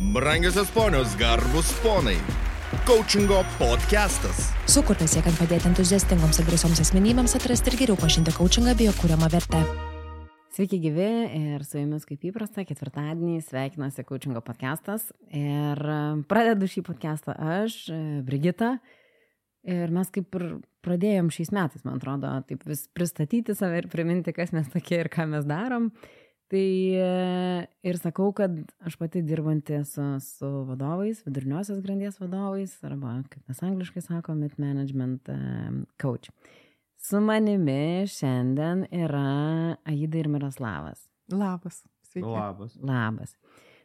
Brangiosios ponios, garbus ponai. Coachingo podcastas. Sukurtas siekiant padėti entuziastingoms ir drąsioms asmenybėms atrasti ir geriau pažinti coachingą bei jo kūriamą vertę. Sveiki gyvi ir su jumis kaip įprasta ketvirtadienį sveikinasi Coachingo podcastas ir e, pradedu šį podcastą aš, e, Brigita. Ir mes kaip ir pradėjom šiais metais, man atrodo, taip vis pristatyti save ir priminti, kas mes tokie ir ką mes darom. Tai e, ir sakau, kad aš pati dirbanti su, su vadovais, viduriniosios grandies vadovais, arba, kaip mes angliškai sakom, mid management coach. Su manimi šiandien yra Aida ir Miroslavas. Labas. Sveiki. Labas. Labas.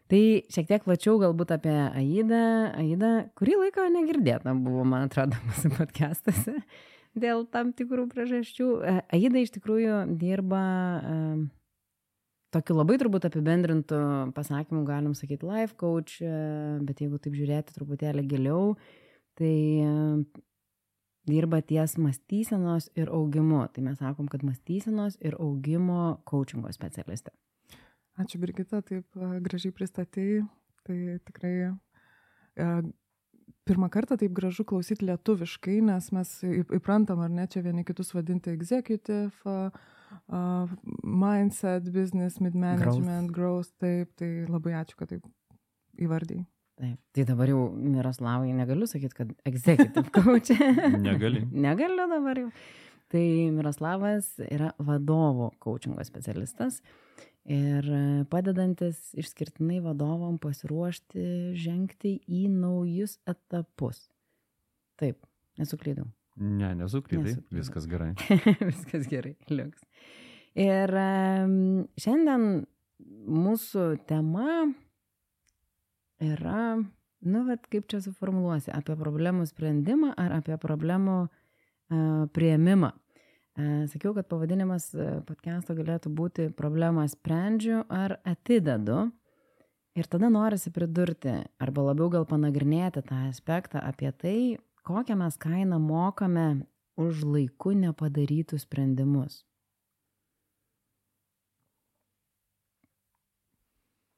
Tai šiek tiek plačiau galbūt apie Aidą. Aida, kurį laiką negirdėta buvo, man atrodo, mūsų podcastuose dėl tam tikrų priežasčių. E, Aida iš tikrųjų dirba tokiu labai turbūt apibendrintų pasakymų, galim sakyti, life coach, e, bet jeigu taip žiūrėti truputėlį giliau, tai dirba ties mąstysenos ir augimu. Tai mes sakom, kad mąstysenos ir augimo coachingo specialistė. Ačiū, Brigita, taip gražiai pristatėjai. Tai tikrai pirmą kartą taip gražu klausyti lietuviškai, nes mes įprantam, ar ne, čia vieni kitus vadinti executive, uh, mindset, business, mid-management, growth. growth, taip, tai labai ačiū, kad taip įvardėjai. Taip. Tai dabar jau Miroslavai negaliu sakyti, kad executive coach. Negali. Negaliu dabar jau. Tai Miroslavas yra vadovo coachingo specialistas ir padedantis išskirtinai vadovam pasiruošti žengti į naujus etapus. Taip, nesuklydau. Ne, nesuklydai, nesuklydau. viskas gerai. viskas gerai, liuks. Ir šiandien mūsų tema yra, nu, bet kaip čia suformuluosi, apie problemų sprendimą ar apie problemų uh, prieimimą. Uh, sakiau, kad pavadinimas podcast'o galėtų būti problemą sprendžiu ar atidedu. Ir tada norisi pridurti, arba labiau gal panagrinėti tą aspektą apie tai, kokią mes kainą mokame už laiku nepadarytus sprendimus.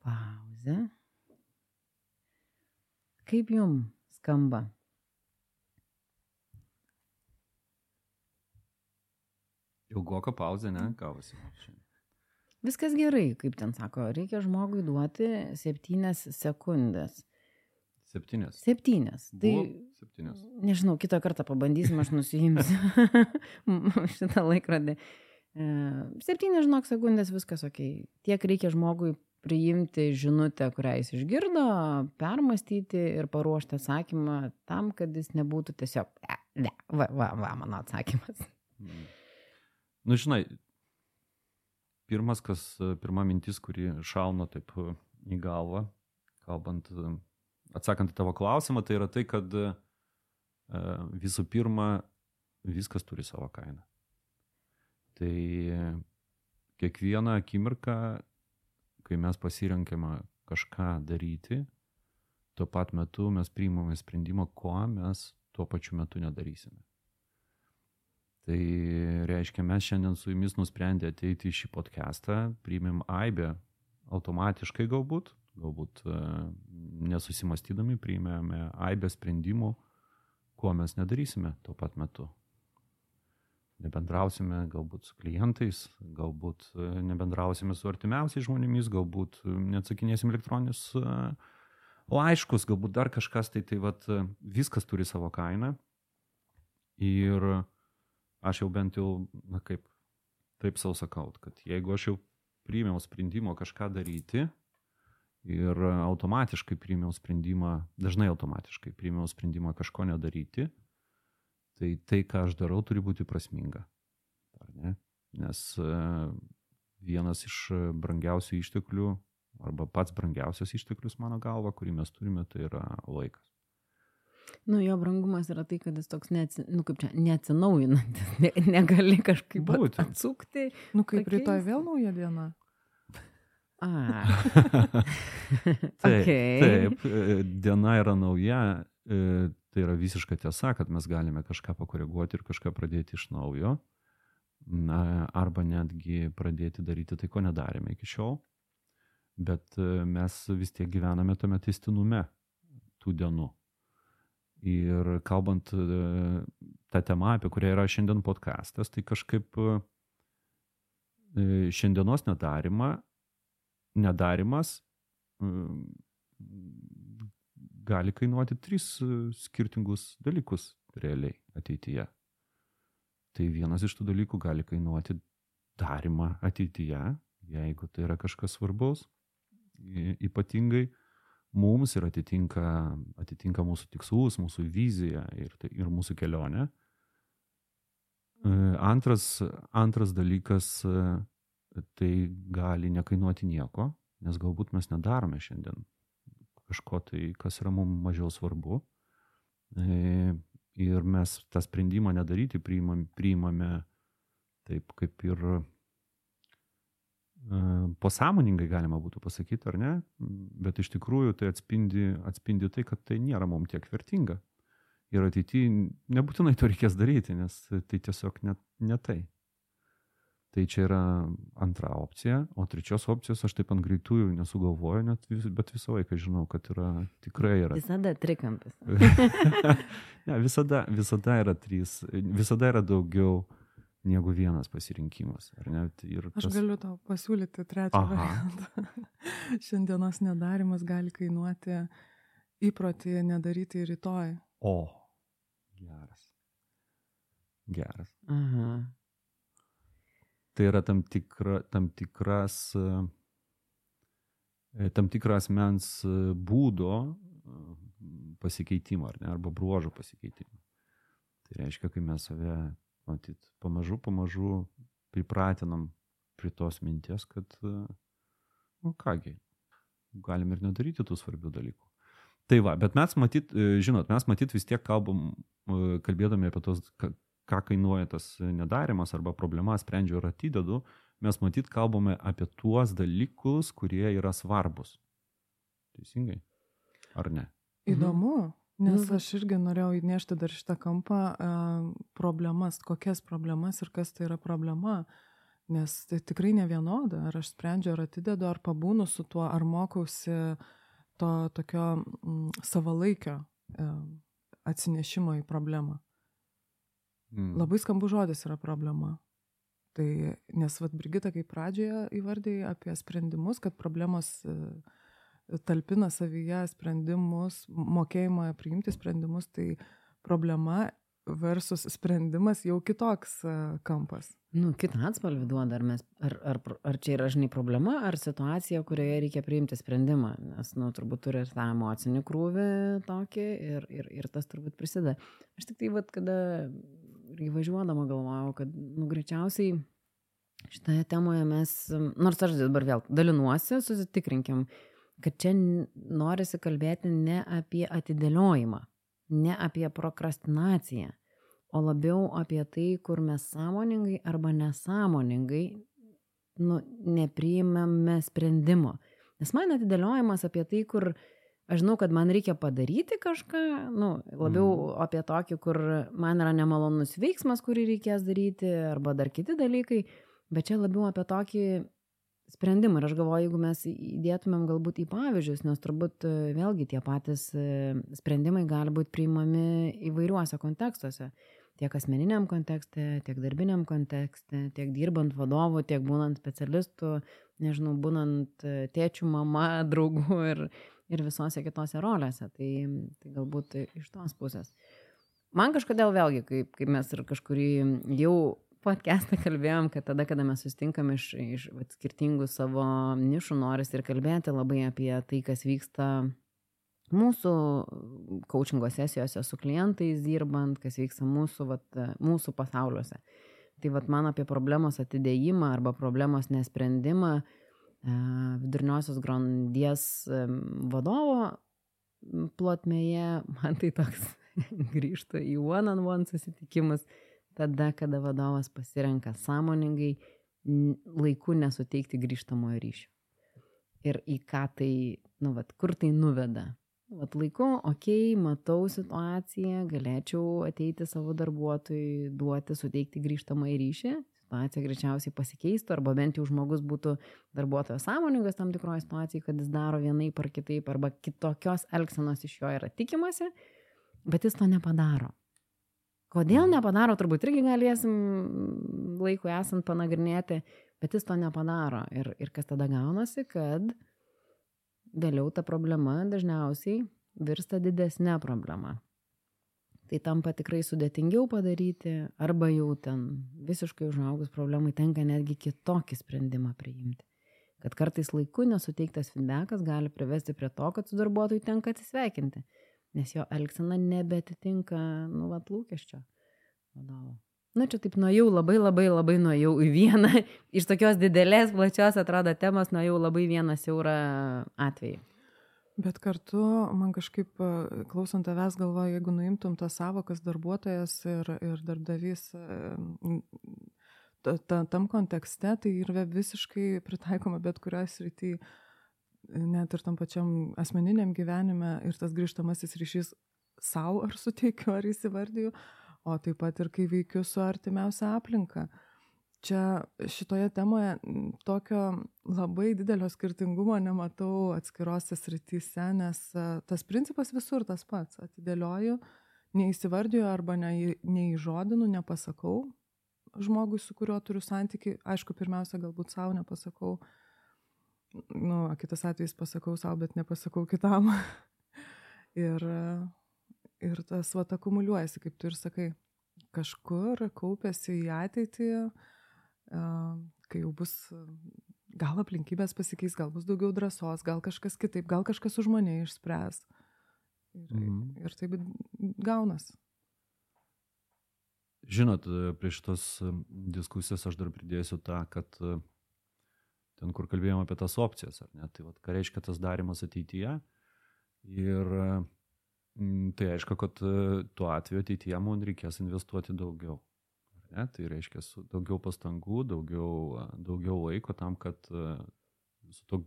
Pauzė. Kaip jum skamba? Ilgoka pauzė, ne? Gavosi. Viskas gerai, kaip ten sako, reikia žmogui duoti septynias sekundės. Septynės. Septynės. Tai septynės. Nežinau, kitą kartą pabandysim, aš nusijimsiu šitą laikrodį. E, septynės, žinok, sekundės, viskas ok. Tiek reikia žmogui priimti žinutę, kurią jis išgirdo, permastyti ir paruošti atsakymą tam, kad jis nebūtų tiesiog, ne, ne, va, va, va, mano atsakymas. Mm. Nu, žinai, pirmas, kas, pirma mintis, kuri šauna taip į galvą, kalbant, atsakant į tavo klausimą, tai yra tai, kad e, visų pirma, viskas turi savo kainą. Tai kiekvieną akimirką kai mes pasirenkame kažką daryti, tuo pat metu mes priimame sprendimą, ko mes tuo pačiu metu nedarysime. Tai reiškia, mes šiandien su jumis nusprendę ateiti į šį podcastą, priimėm aibę automatiškai galbūt, galbūt e, nesusimastydami priimėme aibę sprendimų, ko mes nedarysime tuo pat metu nebendrausime galbūt su klientais, galbūt e, nebendrausime su artimiausiais žmonėmis, galbūt e, neatsakinėsim elektroninius laiškus, galbūt dar kažkas, tai tai vat, viskas turi savo kainą. Ir aš jau bent jau, na kaip, taip savo sakau, kad jeigu aš jau priėmiau sprendimo kažką daryti ir automatiškai priėmiau sprendimą, dažnai automatiškai priėmiau sprendimą kažko nedaryti, tai tai, ką aš darau, turi būti prasminga. Ne? Nes e, vienas iš brangiausių išteklių, arba pats brangiausias išteklius mano galva, kurį mes turime, tai yra laikas. Nu, jo brangumas yra tai, kad jis toks neatsi, nu, kaip čia, neatsinaujinantis, ne, negali kažkaip Būtent. atsukti. Nu, kaip pakeist. rytoj vėl nauja diena. A. taip, okay. taip, e, diena yra nauja, e, tai yra visiška tiesa, kad mes galime kažką pakoreguoti ir kažką pradėti iš naujo, na, arba netgi pradėti daryti tai, ko nedarėme iki šiol. bet e, mes vis tiek gyvename tame testinume tų dienų. Ir kalbant tą temą, apie kurią yra šiandien podcastas, tai kažkaip šiandienos nedarima, nedarimas gali kainuoti tris skirtingus dalykus realiai ateityje. Tai vienas iš tų dalykų gali kainuoti darimą ateityje, jeigu tai yra kažkas svarbaus, ypatingai mums ir atitinka, atitinka mūsų tikslus, mūsų viziją ir, tai, ir mūsų kelionę. E, antras, antras dalykas, e, tai gali nekainuoti nieko, nes galbūt mes nedarome šiandien kažko tai, kas yra mums mažiau svarbu. E, ir mes tą sprendimą nedaryti priimam, priimame taip kaip ir pasąmoningai galima būtų pasakyti, ar ne, bet iš tikrųjų tai atspindi, atspindi tai, kad tai nėra mums tiek vertinga. Ir ateityje nebūtinai to reikės daryti, nes tai tiesiog ne, ne tai. Tai čia yra antra opcija, o trečios opcijos aš taip ant greitųjų nesugalvoju, net, vis, bet visą laiką žinau, kad yra tikrai yra. Visada trikampis. ne, visada, visada yra trys, visada yra daugiau negu vienas pasirinkimas. Ir tas... Aš galiu tau pasiūlyti trečią Aha. variantą. Šiandienos nedarimas gali kainuoti įprotį nedaryti rytoj. O, geras. Geras. Aha. Tai yra tam, tikra, tam tikras, e, tam tikras mens būdo e, pasikeitimo, ar ne, arba bruožo pasikeitimo. Tai reiškia, kai mes save matyt, pamažu, pamažu pripratinam prie tos minties, kad, nu kągi, galim ir nedaryti tų svarbių dalykų. Tai va, bet mes matyt, žinot, mes matyt vis tiek kalbam, kalbėdami apie tos, ką kainuoja tas nedarimas arba problema, sprendžiu ir atidedu, mes matyt kalbame apie tuos dalykus, kurie yra svarbus. Teisingai? Ar ne? Įdomu. Mhm. Nes nu, aš irgi norėjau įnešti dar šitą kampą problemas, kokias problemas ir kas tai yra problema. Nes tai tikrai ne vienoda, ar aš sprendžiu, ar atidedu, ar pabūnu su tuo, ar mokausi to tokio savalaikio e, atsinešimo į problemą. Mm. Labai skambu žodis yra problema. Tai, nes vad Brigita, kaip pradžioje įvardėjai apie sprendimus, kad problemos e, talpina savyje sprendimus, mokėjimą priimti sprendimus, tai problema versus sprendimas jau kitoks e, kampas. Nu, kitą atspalvį duoda, ar, mes, ar, ar, ar čia yra, žinai, problema, ar situacija, kurioje reikia priimti sprendimą, nes, nu, turbūt turi ir tą emocinį krūvį tokį ir, ir, ir tas turbūt prisideda. Aš tik tai, vad, kada įvažiuodama galvojau, kad, nu, greičiausiai šitoje temoje mes, nors aš dabar vėl dalinuosi, susitikrinkim, kad čia norisi kalbėti ne apie atidėliojimą, ne apie prokrastinaciją, o labiau apie tai, kur mes sąmoningai arba nesąmoningai nu, nepriimame sprendimo. Nes man atidėliojimas apie tai, kur aš žinau, kad man reikia padaryti kažką, nu, labiau mm. apie tokį, kur man yra nemalonus veiksmas, kurį reikės daryti, arba dar kiti dalykai, bet čia labiau apie tokį sprendimą. Ir aš galvoju, jeigu mes įdėtumėm galbūt į pavyzdžius, nes turbūt e, vėlgi tie patys e, sprendimai gali būti priimami įvairiuose kontekstuose. Tiek asmeniniam kontekste, tiek darbiniam kontekste, tiek dirbant vadovu, tiek būnant specialistu, nežinau, būnant e, tėčių, mama, draugu ir, ir visose kitose rolėse. Tai, tai galbūt iš tos pusės. Man kažkodėl vėlgi, kaip, kaip mes ir kažkurį jau podcastą kalbėjom, kad tada, kada mes sustinkam iš, iš vat, skirtingų savo nišų, noris ir kalbėti labai apie tai, kas vyksta mūsų coachingo sesijose su klientais dirbant, kas vyksta mūsų, vat, mūsų pasauliuose. Tai vat, man apie problemos atidėjimą arba problemos nesprendimą e, vidurniosios grandies e, vadovo plotmėje, man tai toks grįžta į one-on-one -on -one susitikimus tada, kada vadovas pasirenka sąmoningai laiku nesuteikti grįžtamojo ryšio. Ir į ką tai, nu, vat, kur tai nuveda. Vat laiku, okei, okay, matau situaciją, galėčiau ateiti savo darbuotojui, duoti, suteikti grįžtamą į ryšį, situacija greičiausiai pasikeistų, arba bent jau žmogus būtų darbuotojas sąmoningas tam tikroje situacijoje, kad jis daro vienaip ar kitaip, arba kitokios elgsenos iš jo yra tikimasi, bet jis to nepadaro. Kodėl mhm. nepadaro, turbūt irgi galėsim laiku esant panagrinėti, bet jis to nepadaro. Ir, ir kas tada gaunasi, kad vėliau ta problema dažniausiai virsta didesnė problema tai tampa tikrai sudėtingiau padaryti arba jau ten visiškai užaugus problemai tenka netgi kitokį sprendimą priimti. Kad kartais laiku nesuteiktas feedbackas gali privesti prie to, kad su darbuotoju tenka atsisveikinti, nes jo elgsena nebetitinka, nu, vat, lūkesčio vadovo. Nu, čia taip nuėjau labai labai labai nuėjau į vieną, iš tokios didelės, plačios atrodo temos nuėjau labai vieną siaurą atvejį. Bet kartu man kažkaip klausant tavęs galvoju, jeigu nuimtum tas savokas darbuotojas ir, ir darbdavys ta, ta, tam kontekste, tai yra visiškai pritaikoma bet kurioje srityje, net ir tam pačiam asmeniniam gyvenime ir tas grįžtamasis ryšys savo ar suteikiu, ar įsivardyju, o taip pat ir kai veikiu su artimiausia aplinka. Uh, čia šitoje temoje tokio labai didelio skirtingumo nematau atskirose srityse, nes e, tas principas visur tas pats. Atidėlioju, neįsivardiju arba ne, neįžodinu, nepasakau žmogui, su kuriuo turiu santyki. Aišku, pirmiausia, galbūt savo nepasakau. Nu, kitas atvejis pasakau savo, bet nepasakau kitam. ir, ir tas vat akumuliuojasi, kaip tu ir sakai. Kažkur kaupėsi į ateitį, kai jau bus, gal aplinkybės pasikeis, gal bus daugiau drąsos, gal kažkas kitaip, gal kažkas už mane išspręs. Ir, mhm. ir taip gaunas. Žinot, prie šitos diskusijos aš dar pridėsiu tą, kad ten, kur kalbėjome apie tas opcijas, ar ne, tai vad, ką reiškia tas darimas ateityje. Ir tai aišku, kad tuo atveju ateityje mums reikės investuoti daugiau. Ne? Tai reiškia daugiau pastangų, daugiau, daugiau laiko tam, kad su to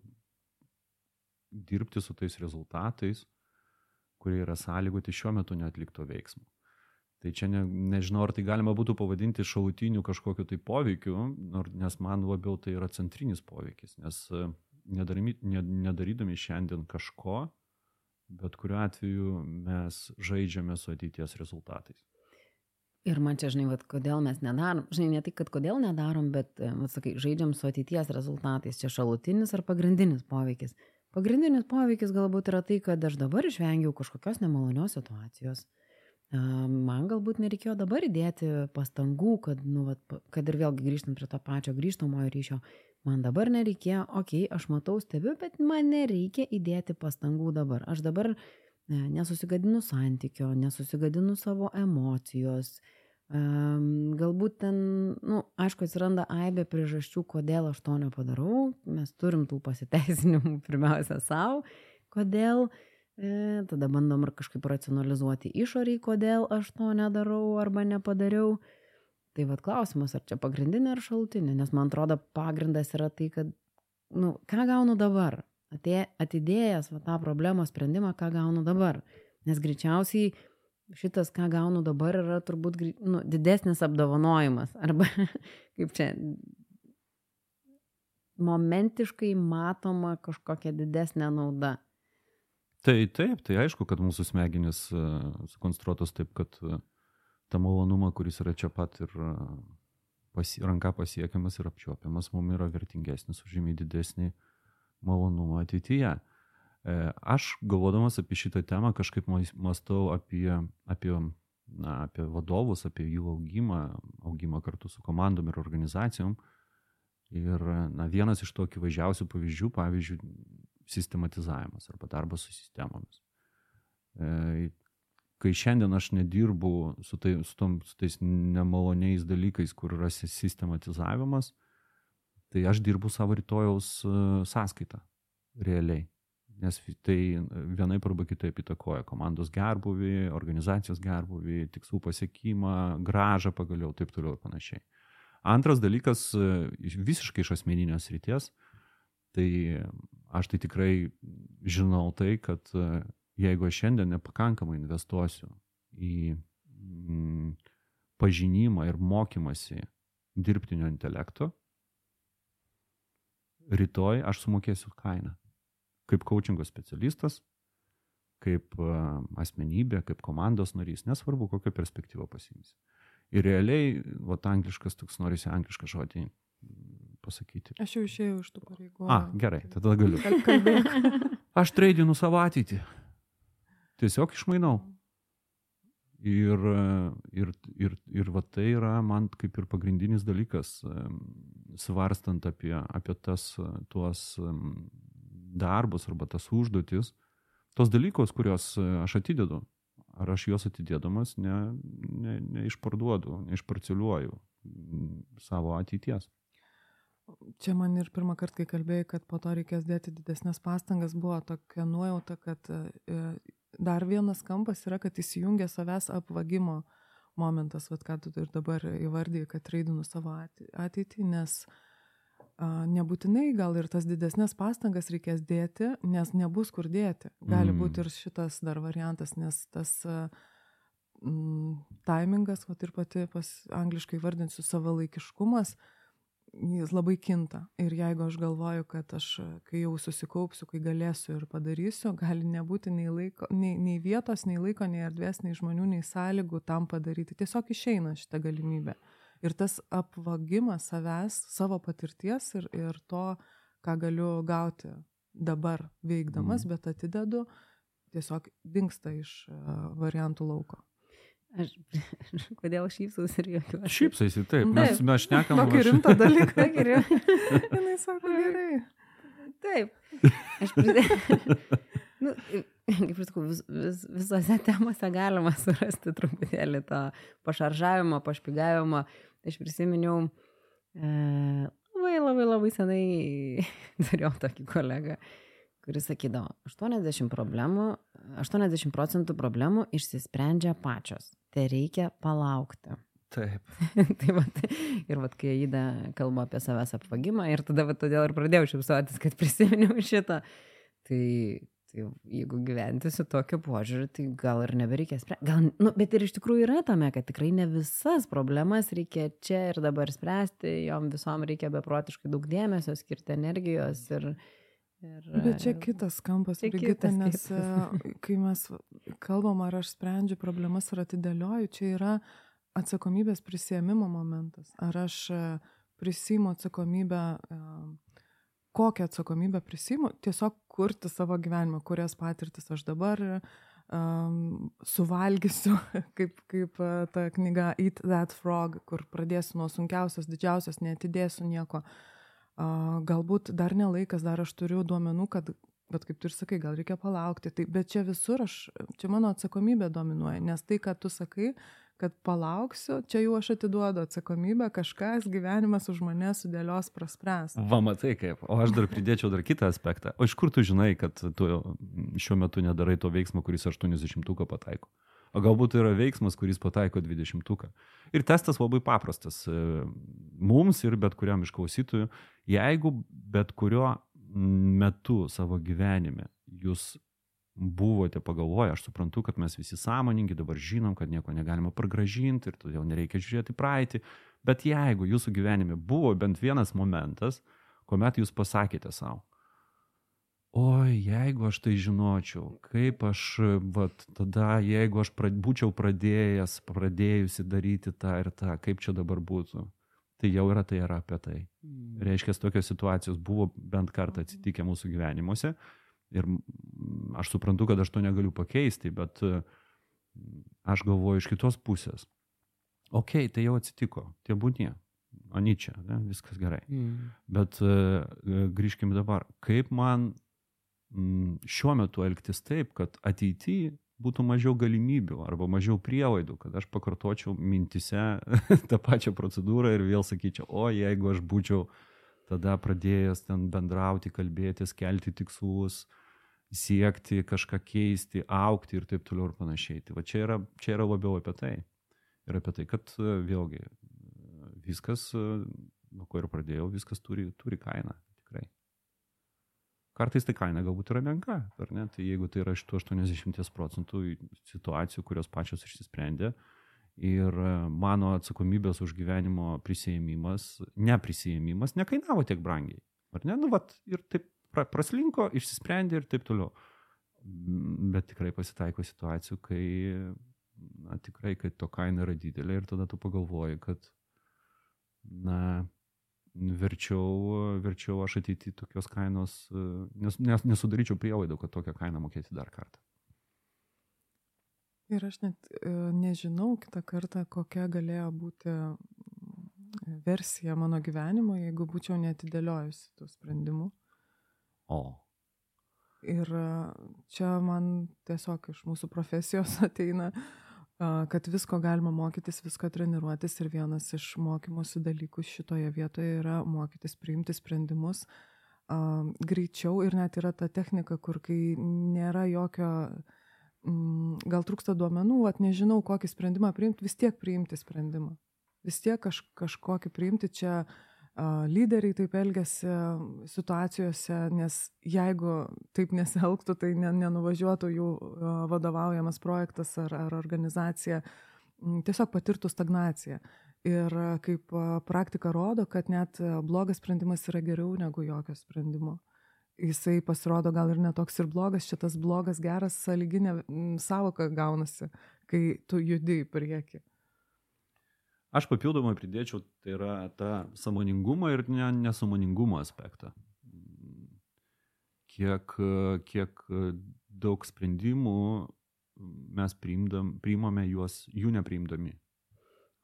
dirbti su tais rezultatais, kurie yra sąlygoti šiuo metu neatlikto veiksmo. Tai čia ne, nežinau, ar tai galima būtų pavadinti šalutiniu kažkokiu tai poveikiu, nes man labiau tai yra centrinis poveikis, nes nedarydami, nedarydami šiandien kažko, bet kuriuo atveju mes žaidžiame su ateities rezultatais. Ir man čia, žinai, vat, kodėl mes nedarom, žinai, ne tik, kad kodėl nedarom, bet, e, vat, sakai, žaidžiam su ateities rezultatais, čia šalutinis ar pagrindinis poveikis. Pagrindinis poveikis galbūt yra tai, kad aš dabar išvengiau kažkokios nemalonios situacijos. Man galbūt nereikėjo dabar įdėti pastangų, kad, nu, vat, kad ir vėlgi grįžtant prie to pačio grįžtamojo ryšio, man dabar nereikėjo, okei, okay, aš matau, stebiu, bet man nereikia įdėti pastangų dabar. Aš dabar nesusigadinu santykio, nesusigadinu savo emocijos. Galbūt ten, na, nu, aišku, atsiranda aibė priežasčių, kodėl aš to nepadarau. Mes turim tų pasiteisinimų pirmiausia savo, kodėl. E, tada bandom ir kažkaip racionalizuoti išoriai, kodėl aš to nedarau arba nepadariau. Tai vad klausimas, ar čia pagrindinė ar šalutinė, nes man atrodo pagrindas yra tai, kad, na, nu, ką gaunu dabar, atė, atidėjęs va, tą problemos sprendimą, ką gaunu dabar. Nes greičiausiai šitas, ką gaunu dabar, yra turbūt nu, didesnis apdovanojimas. Arba kaip čia momentiškai matoma kažkokia didesnė nauda. Tai taip, tai aišku, kad mūsų smegenys uh, sukonstruotos taip, kad uh, tą malonumą, kuris yra čia pat ir uh, pasi, ranka pasiekiamas ir apčiuopiamas, mums yra vertingesnis, užžymiai didesnį uh, malonumą ateityje. E, aš galvodamas apie šitą temą kažkaip mąstau apie, apie, na, apie vadovus, apie jų augimą, augimą kartu su komandom ir organizacijom. Ir na, vienas iš tokių važiausių pavyzdžių, pavyzdžiui, sistematizavimas arba darbas su sistemomis. E, kai šiandien aš nedirbu su, tai, su, tom, su tais nemaloniais dalykais, kur yra sistematizavimas, tai aš dirbu savo rytojaus e, sąskaitą realiai. Nes tai vienaip arba kitaip įtakoja komandos gerbuvį, organizacijos gerbuvį, tikslų pasiekimą, gražą pagaliau, taip toliau ir panašiai. Antras dalykas, e, visiškai iš asmeninės ryties, tai aš tai tikrai žinau tai, kad e, jeigu aš šiandien nepakankamai investuosiu į mm, pažinimą ir mokymasi dirbtinio intelekto, rytoj aš sumokėsiu kainą. Kaip coachingo specialistas, kaip e, asmenybė, kaip komandos narys, nesvarbu, kokią perspektyvą pasimsi. Ir realiai, va, angliškas, toks norisi anglišką žodį pasakyti. Aš jau išėjau iš tų pareigų. A, gerai, tada galiu. Kalbėk. Aš treidinu savo ateitį. Tiesiog išmainau. Ir, ir, ir, ir va tai yra man kaip ir pagrindinis dalykas, svarstant apie, apie tas, tuos darbus arba tas užduotis, tos dalykus, kuriuos aš atidedu. Ar aš juos atidėdamas ne, ne, neišparduodu, neišparceliuoju savo ateities. Čia man ir pirmą kartą, kai kalbėjai, kad po to reikės dėti didesnės pastangas, buvo tokia nuojauta, kad dar vienas kampas yra, kad įsijungia savęs apvagimo momentas, vat, ką tu ir dabar įvardyji, kad raidinu savo ateitį, nes a, nebūtinai gal ir tas didesnės pastangas reikės dėti, nes nebus kur dėti. Gali mm. būti ir šitas dar variantas, nes tas a, m, timingas, vat ir pati pas angliškai vardinsiu savalaikiškumas, jis labai kinta. Ir jeigu aš galvoju, kad aš, kai jau susikaupsiu, kai galėsiu ir padarysiu, gali nebūti nei, laiko, nei, nei vietos, nei laiko, nei erdvės, nei žmonių, nei sąlygų tam padaryti. Tiesiog išeina šitą galimybę. Ir tas apvagimas savęs, savo patirties ir, ir to, ką galiu gauti dabar veikdamas, mm. bet atidedu, tiesiog dinksta iš variantų lauko. Aš, kodėl šypsausi ir jokiuosi? Šypsaisi, taip, mes, mes šnekam. Tokį aš- rimtą dalyką. Geriau. Jis sako, gerai. Taip. Aš pridė... nu, kaip ir sakau, vis, vis, visose temose galima surasti truputėlį to pašaržavimo, pašpigavimo. Aš prisiminiau, e, labai labai labai senai turėjau tokį kolegą, kuris sakydavo, 80 problemų, 80 procentų problemų išsisprendžia pačios. Tai reikia palaukti. Taip. tai vat, ir vat, kai Aida kalba apie savęs apvagimą, ir tada vat, todėl ir pradėjau šipsuotis, kad prisiminiau šitą. Tai, tai jeigu gyventi su tokiu požiūriu, tai gal ir nebereikia spręsti. Gal, nu, bet ir iš tikrųjų yra tame, kad tikrai ne visas problemas reikia čia ir dabar spręsti, jom visom reikia beprotiškai daug dėmesio, skirti energijos ir... ir Bet čia kitas kampas, Čia Brigita, kitas, nes kitas. e, kai mes kalbam, ar aš sprendžiu problemas ar atidėlioju, čia yra atsakomybės prisėmimo momentas. Ar aš e, prisimu atsakomybę, e, kokią atsakomybę prisimu, tiesiog kurti savo gyvenimą, kurias patirtis aš dabar um, suvalgysiu, kaip, kaip e, ta knyga Eat That Frog, kur pradėsiu nuo sunkiausios, didžiausios, netidėsiu nieko. Uh, galbūt dar nelaikas, dar aš turiu duomenų, kad, bet kaip tu ir sakai, gal reikia palaukti. Tai, bet čia visur aš, čia mano atsakomybė dominuoja, nes tai, ką tu sakai, kad palauksiu, čia jau aš atiduodu atsakomybę, kažkas gyvenimas už mane sudėlios praspręs. Va, matai kaip. O aš dar pridėčiau dar kitą aspektą. O iš kur tu žinai, kad tu šiuo metu nedarai to veiksmo, kuris 80-uką pataiko? O galbūt tai yra veiksmas, kuris pataiko 20-uką. Ir testas labai paprastas. e, Mums ir bet kuriam iš klausytojų, jeigu bet kuriuo metu savo gyvenime jūs buvote pagalvoję, aš suprantu, kad mes visi sąmoningi, dabar žinom, kad nieko negalima pragražinti ir todėl nereikia žiūrėti praeitį, bet jeigu jūsų gyvenime buvo bent vienas momentas, kuomet jūs pasakėte savo, oi, jeigu aš tai žinočiau, kaip aš, vat, tada, jeigu aš pra, būčiau pradėjęs, pradėjusi daryti tą ir tą, kaip čia dabar būtų, tai jau yra tai yra apie tai. Reiškia, tokios situacijos buvo bent kartą atsitikę mūsų gyvenimuose ir mm, aš suprantu, kad aš to negaliu pakeisti, bet e, aš galvoju iš kitos pusės. Ok, tai jau atsitiko, tie būnie. Aničia, ne, viskas gerai. Mm. Bet uh, grįžkim dabar. Kaip man mm, šiuo metu elgtis taip, kad ateityje būtų mažiau galimybių arba mažiau prielaidų, kad aš pakartočiau mintise tą pačią procedūrą ir vėl sakyčiau, o jeigu aš būčiau tada pradėjęs ten bendrauti, kalbėtis, kelti tikslus, siekti kažką keisti, aukti ir taip toliau ir panašiai. Tai va čia yra, čia yra labiau apie tai. Ir apie tai, kad e, vėlgi viskas, e, nuo ko ir pradėjau, viskas turi, turi kainą. Kartais tai kaina galbūt yra menka, ar ne? Tai jeigu tai yra iš tų 80 procentų situacijų, kurios pačios išsisprendė Ir mano atsakomybės už gyvenimo prisėjimas, neprisėjimas nekainavo tiek brangiai. Ar ne? Nu, vat, ir taip praslinko, išsisprendė ir taip toliau. Bet tikrai pasitaiko situacijų, kai, na, tikrai, kai to kaina yra didelė ir tada tu pagalvoji, kad, na, verčiau, verčiau aš ateiti tokios kainos, nes, nes, nesudaryčiau prielaidų, kad tokią kainą mokėti dar kartą. Ir aš net e, nežinau kitą kartą, kokia galėjo būti versija mano gyvenimo, jeigu būčiau netidėliojusi tų sprendimų. O. Ir e, čia man tiesiog iš mūsų profesijos ateina, kad visko galima mokytis, visko treniruotis ir vienas iš mokymosi dalykų šitoje vietoje yra mokytis priimti sprendimus greičiau ir net yra ta technika, kur kai nėra jokio mm, gal trūksta duomenų, at nežinau, kokį sprendimą priimti, vis tiek priimti sprendimą. Vis tiek kaž, kažkokį priimti čia uh, lyderiai taip elgesi situacijose, nes jeigu taip nesielgtų, tai ne, nenuvažiuotų jų vadovaujamas projektas ar, ar organizacija, tiesiog patirtų stagnaciją. Ir kaip praktika rodo, kad net blogas sprendimas yra geriau negu jokio sprendimo. Jisai pasirodo gal ir netoks ir blogas, čia tas blogas, geras, saliginė savoka gaunasi, kai tu judi į priekį. Aš papildomai pridėčiau, tai yra tą samoningumo ir ne, nesamoningumo aspektą. Kiek, kiek daug sprendimų mes priimdam, priimame juos, jų nepriimdami.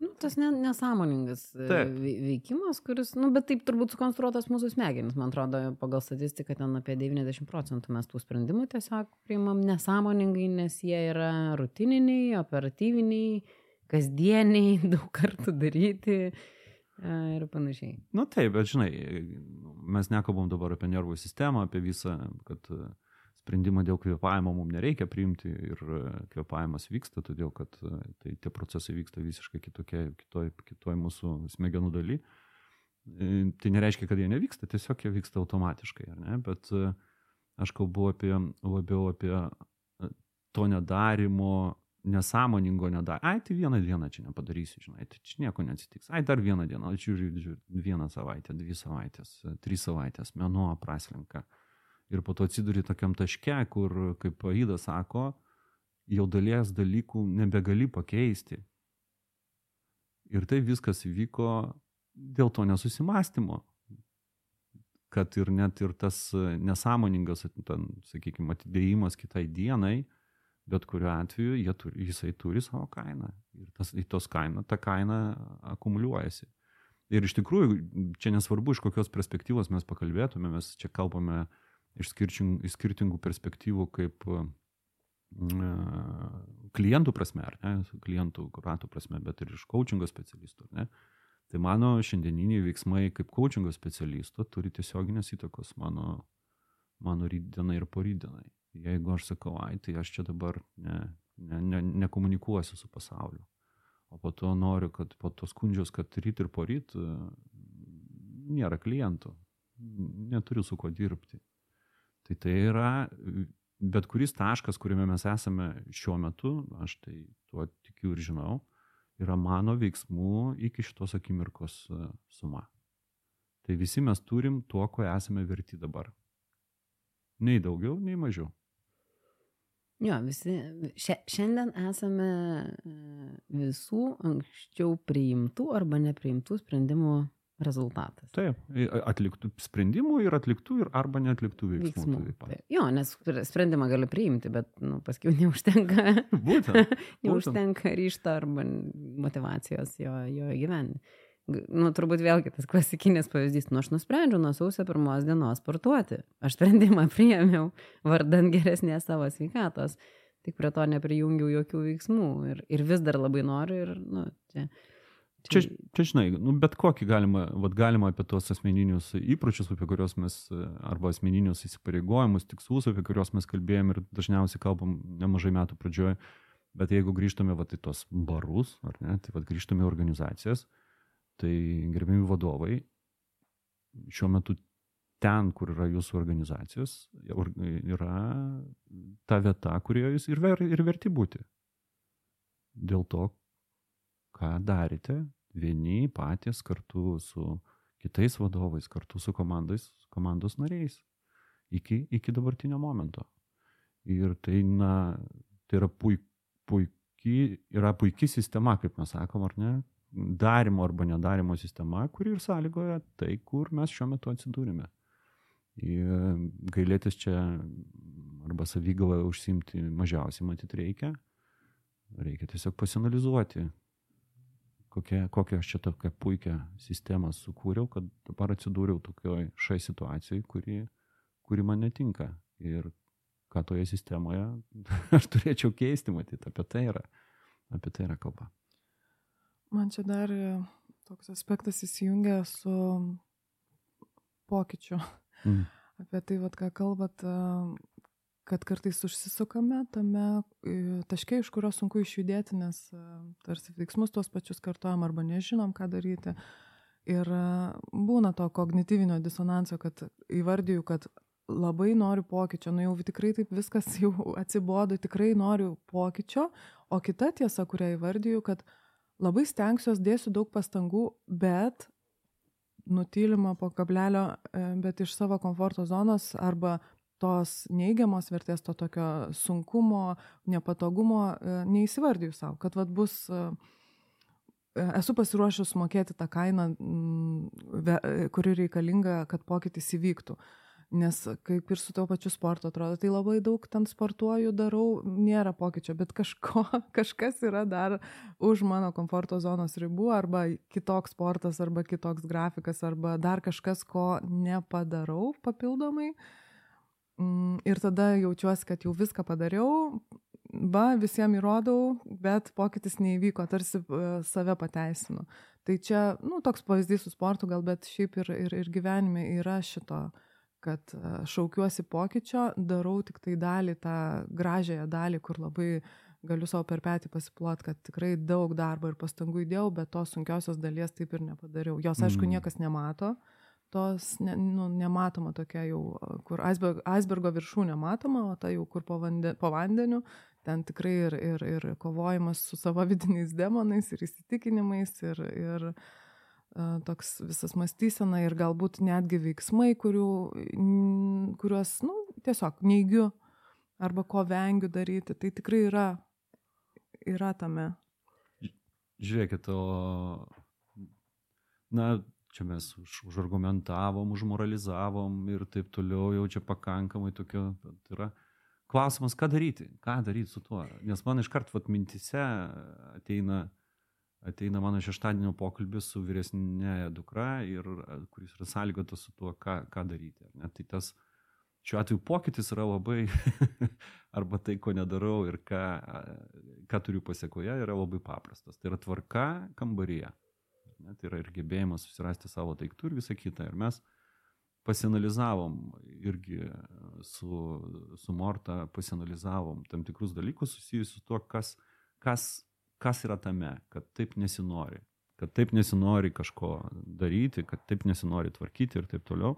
Nu, tas ne, nesąmoningas e, taip. veikimas, kuris, nu, bet taip turbūt sukonstruotas mūsų smegenis, man atrodo, pagal statistiką ten apie 90 procentų mes tų sprendimų tiesiog priimam nesąmoningai, nes jie yra rutininiai, operatyviniai, kasdieniai, daug kartų daryti e, ir panašiai. Nu taip, bet žinai, mes nekalbam dabar apie nervų sistemą, apie visą, kad uh, sprendimą dėl kvėpavimo mums nereikia priimti ir e, kvėpavimas vyksta, todėl kad e, tai tie procesai vyksta visiškai kitokie, kitoj, kitoj mūsų smegenų daly. E, tai nereiškia, kad jie nevyksta, tiesiog jie vyksta automatiškai, ne? bet aš kalbu apie, labiau apie to nedarimo, nesąmoningo nedarimo. Ai, tai vieną dieną čia nepadarysiu, žinai, tai čia nieko neatsitiks. Ai, dar vieną dieną, žiūriu, žiūriu, vieną savaitę, dvi savaitės, trys savaitės, mėnuo praslinka ir po to atsiduri tokiam taške, kur, kaip Aida sako, jau dalies dalykų nebegali pakeisti. Ir tai viskas įvyko dėl to nesusimastymo. Kad ir net ir tas nesąmoningas, ten, sakykime, atidėjimas kitai dienai, bet kuriuo atveju turi, jisai turi savo kainą. Ir tas, tos kaina, ta kaina akumuliuojasi. Ir iš tikrųjų, čia nesvarbu, iš kokios perspektyvos mes pakalbėtume, mes čia kalbame iš skirtingų, iš skirtingų perspektyvų kaip klientų prasme, ar ne, klientų ratų prasme, bet ir iš coachingo specialistų, ne. Tai mano šiandieniniai veiksmai kaip coachingo specialisto turi tiesioginės įtakos mano, mano rytdienai ir porytdienai. Jeigu aš sakau, ai, tai aš čia dabar ne, ne, ne, nekomunikuosiu su pasauliu, o po to noriu, kad po to skundžios, kad ryt ir poryt nėra klientų, neturiu su kuo dirbti. Tai tai yra bet kuris taškas, kuriame mes esame šiuo metu, aš tai tuo tikiu ir žinau, yra mano veiksmų iki šitos akimirkos e, suma. Tai visi mes turim tuo, ko esame verti dabar. Nei daugiau, nei mažiau. Jo, visi, šiandien esame e, visų anksčiau priimtų arba nepriimtų sprendimų rezultatas. Taip, atliktų sprendimų ir atliktų ir arba neatliktų veiksmų. veiksmų. Jo, nes sprendimą gali priimti, bet nu, paskui neužtenka, būtent, neužtenka būtent. ryšto arba motivacijos jo, jo gyvenime. Nu, turbūt vėlgi tas klasikinis pavyzdys, nu aš nusprendžiau nuo sausio pirmos dienos sportuoti. Aš sprendimą priėmiau vardant geresnės savo sveikatos, tik prie to neprijungiau jokių veiksmų ir, ir vis dar labai noriu ir, nu, čia Čia, čia žinai, nu, bet kokį galima, vat, galima apie tos asmeninius įpročius, apie kuriuos mes, arba asmeninius įsipareigojimus, tikslus, apie kuriuos mes kalbėjom ir dažniausiai kalbam nemažai metų pradžioje, bet jeigu grįžtame vat, į tos barus, ar ne, tai vat, grįžtame į organizacijas, tai gerbimi vadovai, šiuo metu ten, kur yra jūsų organizacijos, yra ta vieta, kurioje jūs ir, ver, ir verti būti. Dėl to, ką darėte vieni patys kartu su kitais vadovais, kartu su komandais, komandos nariais iki, iki dabartinio momento. Ir tai, na, tai yra puik, puikiai, yra puikiai sistema, kaip mes sakom, ar ne, darimo arba nedarimo sistema, kuri ir sąlygoja tai, kur mes šiuo metu atsidūrime. Ir gailėtis čia arba savygavą užsimti mažiausiai matyti reikia. Reikia tiesiog pasinalizuoti, kokią, kokią aš čia tokią puikią sistemą sukūriau, kad dabar atsidūriau tokioj šai situacijai, kuri, kuri man netinka. Ir ką toje sistemoje aš turėčiau keisti, matyti, apie tai yra, apie tai yra kalba. Man čia dar e, toks aspektas įsijungia su pokyčiu. Mm. Apie tai, vat, ką kalbat, e, kad kartais užsisukame tame e, taške, iš kurio sunku išjudėti, nes tarsi veiksmus tuos pačius kartuojam arba nežinom, ką daryti. Ir būna to kognityvinio disonanso, kad įvardyju, kad labai noriu pokyčio, nu jau tikrai taip viskas jau atsibodo, tikrai noriu pokyčio, o kita tiesa, kurią įvardyju, kad uh, labai stengsiuos, dėsiu daug pastangų, bet nutylima po kablelio, e, bet iš savo komforto zonos arba tos neigiamos vertės, to tokio sunkumo, nepatogumo e, neįsivardiju savo, kad vad bus, e, esu pasiruošęs mokėti tą kainą, kuri reikalinga, kad pokytis įvyktų. Nes kaip ir su tuo pačiu sportu atrodo, tai labai daug ten sportuoju, darau, nėra pokyčio, bet kažko, kažkas yra dar už mano komforto zonos ribų, arba kitoks sportas, arba kitoks grafikas, arba dar kažkas, ko nepadarau papildomai. Mm, ir tada jaučiuosi, kad jau viską padariau, va, visiems įrodau, bet pokytis neįvyko, tarsi e, save pateisinu. Tai čia, nu, toks pavyzdys su sportu gal, bet šiaip ir, ir, ir gyvenime yra šito uh, kad e, šaukiuosi pokyčio, darau tik tai dalį, tą gražiąją dalį, kur labai galiu savo per petį pasiplot, kad tikrai daug darbo ir pastangų įdėjau, bet tos sunkiosios dalies taip ir nepadariau. Jos, aišku, mm. niekas nemato, tos ne, nu, nematoma tokia jau, kur iceberg, icebergo viršūnė matoma, o ta jau kur po, vande, po vandeniu, ten tikrai ir, ir, ir kovojimas su savo vidiniais demonais ir įsitikinimais ir, ir uh, toks visas mąstysena ir galbūt netgi veiksmai, kurių, kuriuos, nu, tiesiog neigiu arba ko vengiu daryti, tai tikrai yra, yra tame. Žiūrėkit, o, na, čia mes už, užargumentavom, užmoralizavom ir taip toliau, jau čia pakankamai tokio, tai yra klausimas, ką daryti, ką daryti su tuo. Nes man iškart, vat, mintise ateina, ateina mano šeštadienio pokalbis su vyresnėje dukra, ir, kuris yra sąlygotas su tuo, ką, ką daryti. Ne? Tai tas šiuo atveju pokytis yra labai, arba tai, ko nedarau ir ką, ką turiu pasiekoje, yra labai paprastas. Tai yra tvarka kambaryje. Ne? Tai yra ir gebėjimas susirasti savo daiktų ir visą kitą. Ir mes pasianalizavom irgi su, su Morta, pasianalizavom tam tikrus dalykus susijusius su tuo, kas, kas kas yra tame, kad taip nesinori, kad taip nesinori kažko daryti, kad taip nesinori tvarkyti ir taip toliau.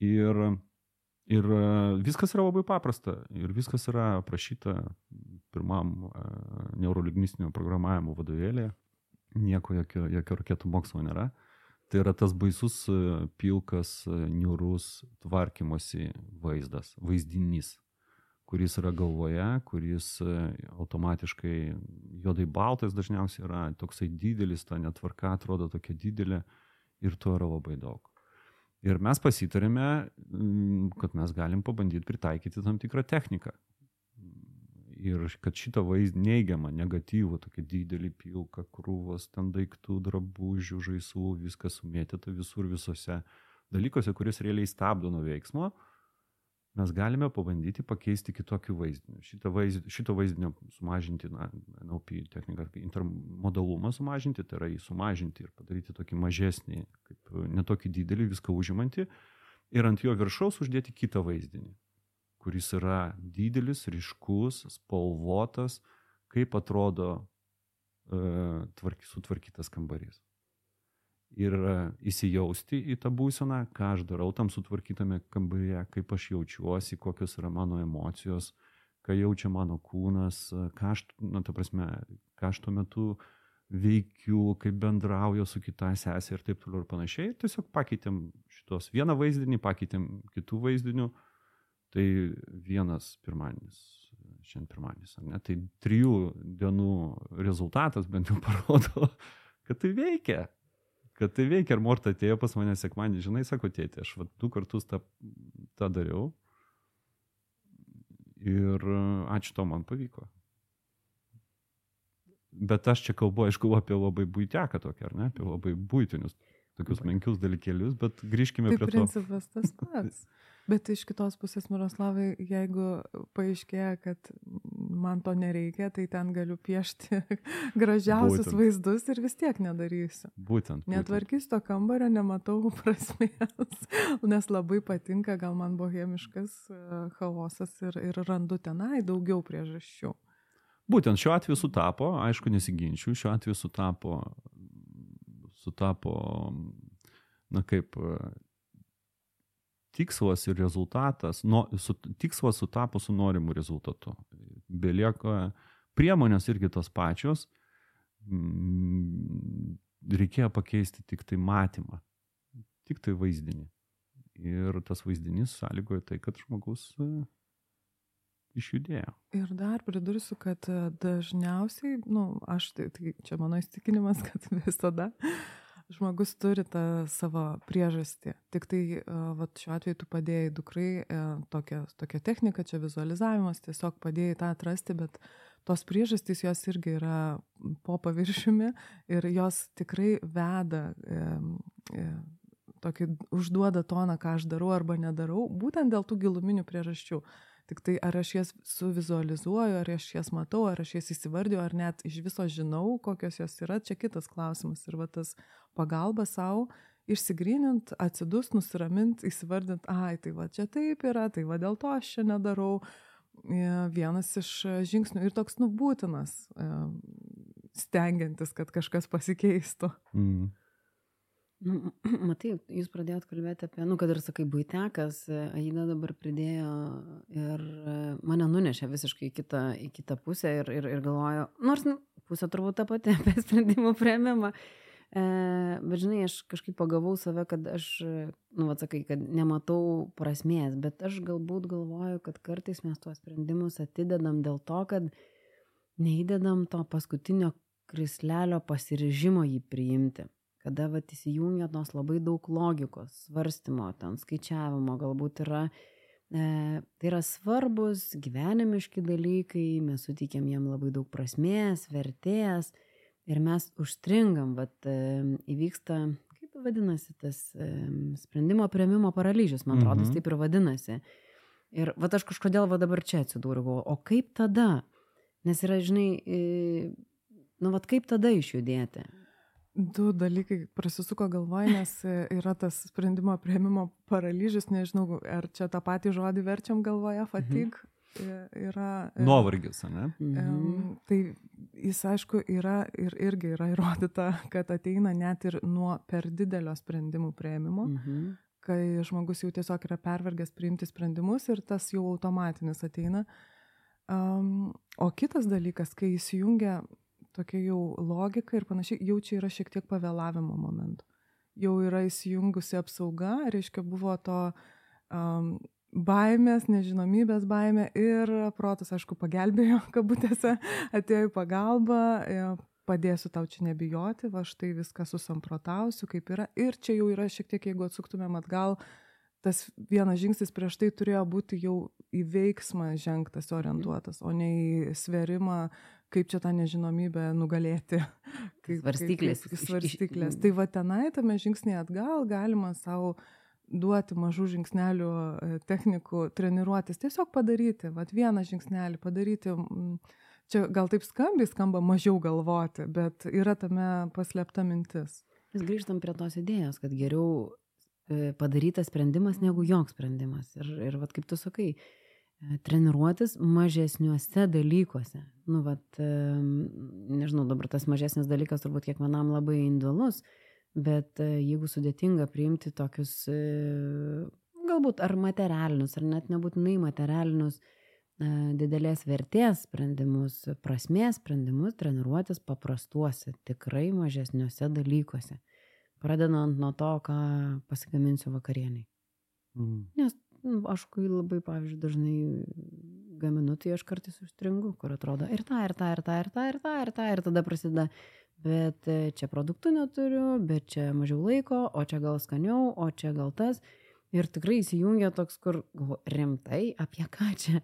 Ir, ir viskas yra labai paprasta ir viskas yra aprašyta pirmam neurolingvistinio programavimo vadovėlėje. Nieko, jokio, jokio raketų mokslo nėra. Tai yra tas baisus pilkas, niurus tvarkymosi vaizdas, vaizdinys kuris yra galvoje, kuris e, automatiškai juodai baltas dažniausiai yra, toksai didelis, ta netvarka atrodo tokia didelė ir to yra labai daug. Ir mes pasitarėme, kad mes galim pabandyti pritaikyti tam tikrą techniką. Ir kad šitą vaizdą neigiamą, negatyvų, tokį didelį pilką, krūvos, ten daiktų, drabužių, žaislų, viskas sumėtyta visur visose dalykuose, kuris realiai stabdo nuo veiksmo, uh, mes galime pabandyti pakeisti kitokiu vaizdiniu. Šito, vaizd, šito vaizdinio sumažinti, na, NLP technika, intermodalumą sumažinti, tai yra jį sumažinti ir padaryti tokį mažesnį, kaip netokį didelį, viską užimantį ir ant jo viršaus uždėti kitą vaizdinį, kuris yra didelis, ryškus, spalvotas, kaip atrodo e, tvarky, sutvarkytas kambarys ir e, įsijausti į tą būseną, ką aš darau tam sutvarkytame kambaryje, kaip aš jaučiuosi, kokios yra mano emocijos, ką jaučia mano kūnas, ką aš, na, ta prasme, ką aš tuo metu veikiu, kaip bendrauju su kita sesė ir taip toliau ir panašiai. Tiesiog pakeitėm šitos vieną vaizdinį, pakeitėm kitų vaizdinių. Tai vienas pirmadienis, šiandien pirmadienis, ar ne? Tai trijų dienų rezultatas bent jau parodo, kad tai veikia. Kad tai veikia. Ir Morta atėjo pas mane sekmanį, žinai, sako, tėtė, aš va, du kartus tą, tą dariau. Ir ačiū to man pavyko. Bet aš čia kalbu, aišku, apie labai būteką tokią, ar ne, apie labai būtinius, tokius menkius dalykėlius, bet grįžkime tai prie principas to. principas tas pats. Bet iš kitos pusės, Miroslavai, jeigu paaiškėja, kad man to nereikia, tai ten galiu piešti gražiausius būtent. vaizdus ir vis tiek nedarysiu. Būtent. būtent. Netvarkysiu to kambario, nematau prasmės, nes labai patinka, gal man bohemiškas e, chaosas ir, ir randu tenai daugiau priežasčių. Būtent šiuo atveju sutapo, aišku, nesiginčiu, šiuo atveju sutapo, sutapo, na kaip, tikslas ir rezultatas, no, su, tikslas sutapo su norimu rezultatu. Belieka priemonės irgi tos pačios, mm, reikėjo pakeisti tik tai matymą, tik tai vaizdinį. Ir tas vaizdinys sąlygoja tai, kad žmogus išjudėjo. Ir dar pridursiu, kad e, dažniausiai, na, nu, aš, tai, tai čia mano įstikinimas, kad visada žmogus turi tą savo priežastį. Tik tai, e, vat, šiuo atveju tu padėjai dukrai e, tokią, tokią techniką, čia vizualizavimas, tiesiog padėjai tą atrasti, bet tos priežastys jos irgi yra po paviršiumi ir jos tikrai veda, e, e, tokį užduoda toną, ką aš darau arba nedarau, būtent dėl tų giluminių priežasčių. Tik tai ar aš jas suvizualizuoju, ar aš jas matau, ar aš jas įsivardiju, ar net iš viso žinau, kokios jos yra, čia kitas klausimas. Ir va tas pagalba savo išsigrynint, atsidus, nusiramint, įsivardint, ai, tai va čia taip yra, tai va dėl to aš čia nedarau. E, vienas iš žingsnių ir toks nubūtinas, e, stengiantis, kad kažkas pasikeistų. Mm. Nu, matai, jūs pradėjot kalbėti apie, nu, kad ir sakai, būtekas, Aida dabar pridėjo ir mane nunešė visiškai į kitą, į kitą pusę ir, ir, ir galvoju, nors nu, pusė turbūt ta pati apie sprendimų prieimimą. E, bet žinai, aš kažkaip pagavau save, kad aš, nu, atsakai, kad nematau prasmės, bet aš galbūt galvoju, kad kartais mes tuos sprendimus atidedam dėl to, kad neįdedam to paskutinio krislelio pasiryžimo jį priimti kada vat įsijungia tos labai daug logikos, svarstymo, ten skaičiavimo, galbūt yra, e, tai yra svarbus gyvenimiški dalykai, mes suteikiam jiem labai daug prasmės, vertės ir mes užstringam, vat e, įvyksta, kaip vadinasi tas e, sprendimo prieimimo paralyžius, man atrodo, mhm. taip ir vadinasi. Ir vat aš kažkodėl va dabar čia atsidūriau, o kaip tada? Nes yra, žinai, e, nu vat kaip tada išjudėti? Du dalykai prasisuko galvoj, nes e, yra tas sprendimo prieimimo paralyžius, nežinau, ar čia tą patį žodį verčiam galvoje, fatig. Mhm. Yra. E, Nuovargis, ne? Mhm. Tai jis, aišku, yra ir irgi yra įrodyta, kad ateina net ir nuo per didelio sprendimų prieimimo, mhm. kai žmogus jau tiesiog yra pervargęs priimti sprendimus ir tas jau automatinis ateina. Um, o kitas dalykas, kai įsijungia tokia jau logika ir panašiai, jau čia yra šiek tiek pavėlavimo momentų. Jau yra įsijungusi apsauga, reiškia, buvo to um, baimės, nežinomybės baimė ir protas, aišku, pagelbėjo, kabutėse, atėjo į pagalbą, e, padėsiu tau čia nebijoti, va štai viską susamprotausiu, kaip yra. Ir čia jau yra šiek tiek, jeigu atsuktumėm atgal, tas vienas žingsnis prieš tai turėjo būti jau į veiksmą žengtas orientuotas, o ne į sverimą, kaip čia tą nežinomybę nugalėti. Kaip, svarstyklės. Kaip, kaip svarstyklės. Tai va tenai tame žingsnėje atgal galima savo duoti mažų žingsnelių e, technikų, treniruotis, tiesiog padaryti, va vieną žingsnelį padaryti. Čia gal taip skambiai skamba mažiau galvoti, bet yra tame paslėpta mintis. Mes grįžtam prie tos idėjos, kad geriau e, padarytas sprendimas negu joks sprendimas. Ir, ir vat, kaip tu sakai, E, treniruotis mažesniuose dalykuose. Nu, vat, e, nežinau, dabar tas mažesnis dalykas turbūt kiekvienam labai individualus, bet e, jeigu sudėtinga priimti tokius, galbūt ar materialinius, ar net nebūtinai materialinius didelės vertės sprendimus, prasmės sprendimus treniruotis paprastuose, tikrai mažesniuose dalykuose. Pradedant nuo to, ką pasigaminsiu vakarieniai. Mm. Nes aš kai labai, pavyzdžiui, dažnai gaminu, tai aš kartais užstringu, kur atrodo ir tą, ir tą, ir tą, ir tą, ir tą, ir tą, ir tada prasideda, bet e, čia produktų neturiu, bet čia mažiau laiko, o čia gal skaniau, o čia gal tas. Ir tikrai įsijungia toks, kur rimtai, apie ką čia.